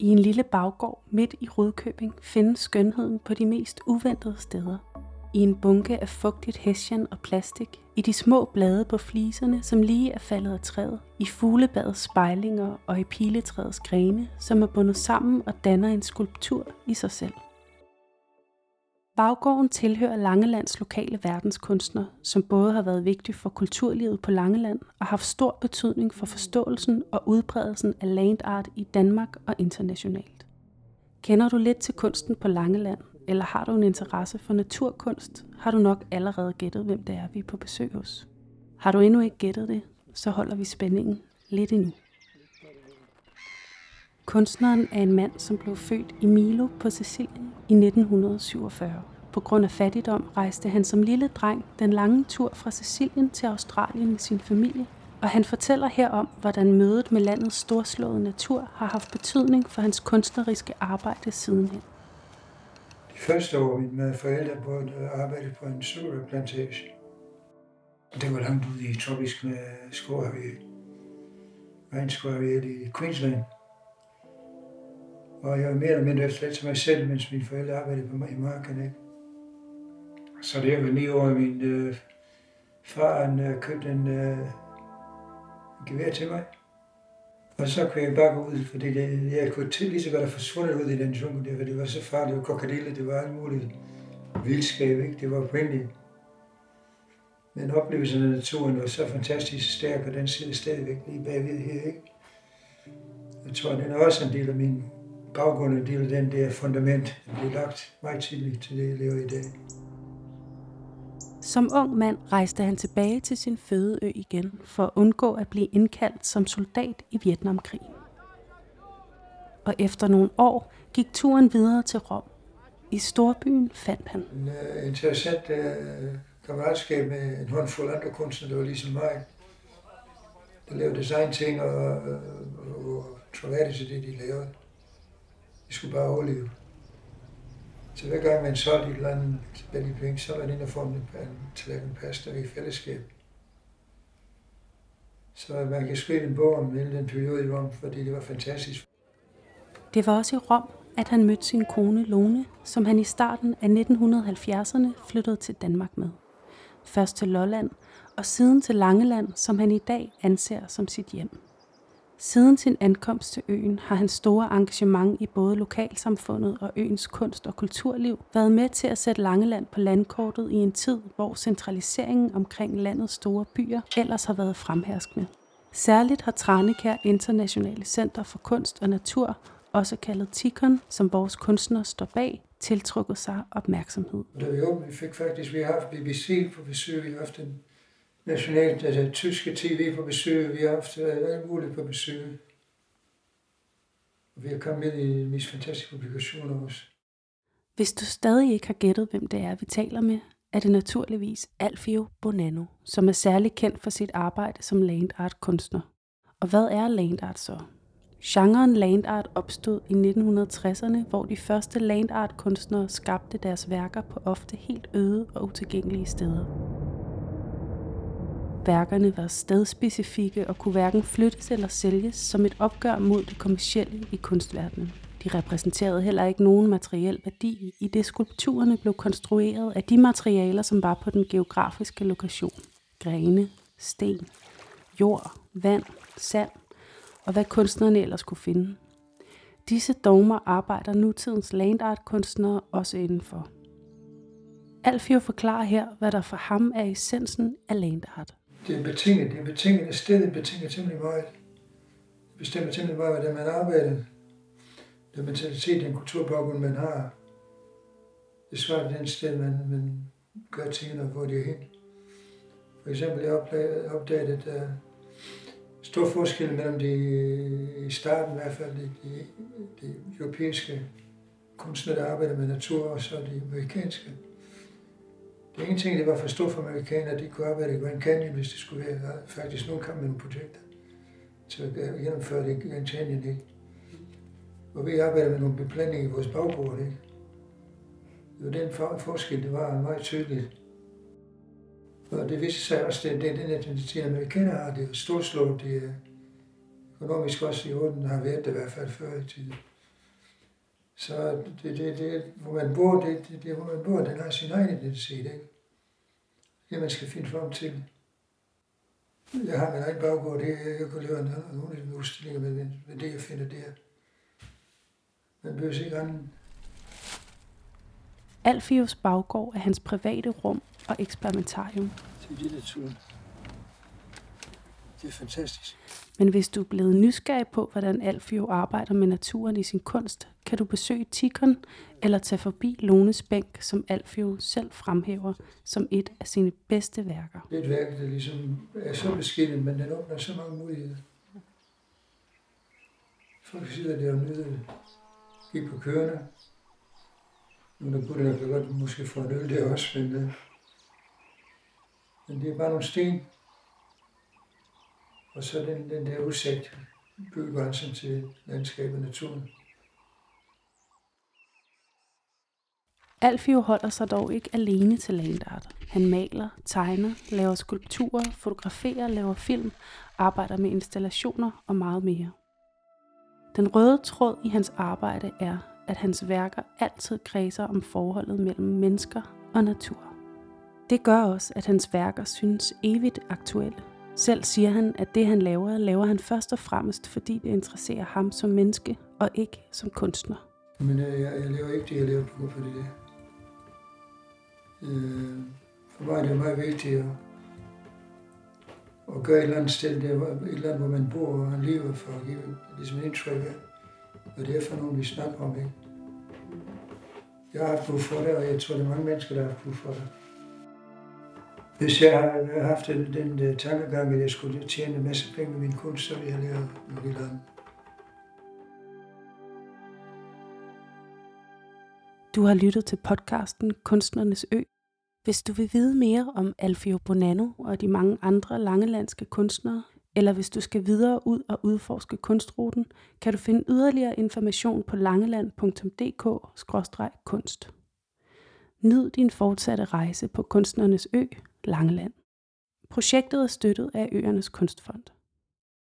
I en lille baggård midt i Rudkøbing findes skønheden på de mest uventede steder. I en bunke af fugtigt hessian og plastik, i de små blade på fliserne, som lige er faldet af træet, i fuglebadets spejlinger og i piletræets grene, som er bundet sammen og danner en skulptur i sig selv. Baggården tilhører Langelands lokale verdenskunstner, som både har været vigtig for kulturlivet på Langeland og haft stor betydning for forståelsen og udbredelsen af land art i Danmark og internationalt. Kender du lidt til kunsten på Langeland, eller har du en interesse for naturkunst, har du nok allerede gættet, hvem det er, vi er på besøg hos. Har du endnu ikke gættet det, så holder vi spændingen lidt endnu. Kunstneren er en mand, som blev født i Milo på Sicilien i 1947. På grund af fattigdom rejste han som lille dreng den lange tur fra Sicilien til Australien med sin familie, og han fortæller her om, hvordan mødet med landets storslåede natur har haft betydning for hans kunstneriske arbejde sidenhen. De første år, mine forældre boede øh, arbejde på en sukkerplantage. Det var langt ude i tropisk med skovareal. Regnskovareal i Queensland. Og jeg var mere eller mindre efterladt til mig selv, mens mine forældre arbejdede på mig i marken. Ikke? Så det med ni år, min øh, far han, øh, købte en øh, gevær til mig. Og så kunne jeg bare gå ud, fordi det, jeg kunne til lige så godt have forsvundet ud i den jungle der, for det var så farligt. Det var krokodiller, det var alt muligt vildskab, ikke? Det var oprindeligt. Men oplevelsen af naturen var så fantastisk stærk, og den sidder stadigvæk lige bagved her, ikke? Jeg tror, den er også en del af min baggrund, en del af den der fundament, der blev lagt meget tidligt til det, jeg lever i dag. Som ung mand rejste han tilbage til sin fødeø igen for at undgå at blive indkaldt som soldat i Vietnamkrigen. Og efter nogle år gik turen videre til Rom. I storbyen fandt han. En uh, interessant uh, kammeratskab med en håndfuld andre kunstnere, der var ligesom mig. Der lavede designting og, og, og troværdigt til det, de lavede. De skulle bare overleve. Så hver gang man solgte et eller andet Belly Pink, så var det inde og få en tallerken pasta i fællesskab. Så man kan skrive en bog om hele den periode i Rom, fordi det var fantastisk. Det var også i Rom, at han mødte sin kone Lone, som han i starten af 1970'erne flyttede til Danmark med. Først til Lolland, og siden til Langeland, som han i dag anser som sit hjem. Siden sin ankomst til øen har hans store engagement i både lokalsamfundet og øens kunst- og kulturliv været med til at sætte Langeland på landkortet i en tid, hvor centraliseringen omkring landets store byer ellers har været fremherskende. Særligt har Tranekær Internationale Center for Kunst og Natur, også kaldet TIKON, som vores kunstnere står bag, tiltrukket sig opmærksomhed. Da vi åbnede, fik faktisk, vi har haft BBC på besøg, i aften, nationalt, altså tyske tv på besøg, vi har haft øh, alt muligt på besøg. Og vi har kommet med i de mest fantastiske publikationer også. Hvis du stadig ikke har gættet, hvem det er, vi taler med, er det naturligvis Alfio Bonanno, som er særlig kendt for sit arbejde som land art kunstner. Og hvad er land art så? Genren land art opstod i 1960'erne, hvor de første land art kunstnere skabte deres værker på ofte helt øde og utilgængelige steder. Værkerne var stedspecifikke og kunne hverken flyttes eller sælges som et opgør mod det kommercielle i kunstverdenen. De repræsenterede heller ikke nogen materiel værdi, i det skulpturerne blev konstrueret af de materialer, som var på den geografiske lokation. Grene, sten, jord, vand, sand og hvad kunstnerne ellers kunne finde. Disse dogmer arbejder nutidens landart-kunstnere også indenfor. Alfio forklarer her, hvad der for ham er essensen af landart det er betinget, det er betinget, at stedet betinger temmelig meget. Det bestemmer temmelig meget, hvordan man arbejder. Den mentalitet, den kulturbaggrund, man har. Det svarer den sted, man, man gør tingene og hvor de er hen. For eksempel, jeg opdagede, at der er stor forskel mellem de, øh, i starten i hvert fald, de, de, de europæiske kunstnere, der arbejder med natur, og så de amerikanske. Det er ingenting, det var for stort for amerikanere, de kunne arbejde i Grand Canyon, hvis det skulle være. Faktisk nogle kom med projekter til at gennemføre det i Grand Canyon. Ikke? Og vi arbejdede med nogle beplanninger i vores bagbord. Ikke? Det var den for, forskel, det var meget tydeligt. Og det viste sig også, at det, den identitet, amerikanere har, det er storslået, det er økonomisk også i orden, har været det i hvert fald før i tiden. Så det, det, det, hvor man bor, det, det, det, hvor man bor, den har sin egen identitet, ikke? Det, man skal finde frem til. Jeg har min egen baggård, det er, jeg kunne lave nogle af udstillinger med, med det, jeg finder der. Man behøver ikke anden. Alfios baggård er hans private rum og eksperimentarium. Det er naturen. Det er fantastisk. Men hvis du er blevet nysgerrig på, hvordan Alfio arbejder med naturen i sin kunst, kan du besøge Tikon eller tage forbi Lones Bænk, som Alfio selv fremhæver som et af sine bedste værker. Det er et værk, der ligesom er så beskidtet, men den åbner så mange muligheder. Folk sidder der og nyder det. Gik på kørende. Nu der kunne det godt måske få en øl der også, men, øh, men det er bare nogle sten, og så den, den der udsigt, bygrænsen til landskabet og naturen. Alfio holder sig dog ikke alene til land art. Han maler, tegner, laver skulpturer, fotograferer, laver film, arbejder med installationer og meget mere. Den røde tråd i hans arbejde er, at hans værker altid kredser om forholdet mellem mennesker og natur. Det gør også, at hans værker synes evigt aktuelle. Selv siger han, at det han laver, laver han først og fremmest, fordi det interesserer ham som menneske og ikke som kunstner. Men øh, jeg, jeg laver ikke det, jeg laver på grund for det der. Øh, for mig er det meget vigtigt at, at gøre et eller andet sted, der, et eller andet, hvor man bor og lever, for at give ligesom et indtryk af, hvad det er for nogen, vi snakker om. Ikke? Jeg har haft brug for det, og jeg tror, der er mange mennesker, der har haft brug for det. Hvis jeg havde haft den, den, den tankegang, at jeg skulle tjene en masse penge med min kunst, så ville jeg lave noget helt andet. Du har lyttet til podcasten Kunstnernes Ø. Hvis du vil vide mere om Alfio Bonanno og de mange andre langelandske kunstnere, eller hvis du skal videre ud og udforske kunstruten, kan du finde yderligere information på langeland.dk-kunst. Nyd din fortsatte rejse på Kunstnernes Ø, Langeland. Projektet er støttet af Øernes Kunstfond.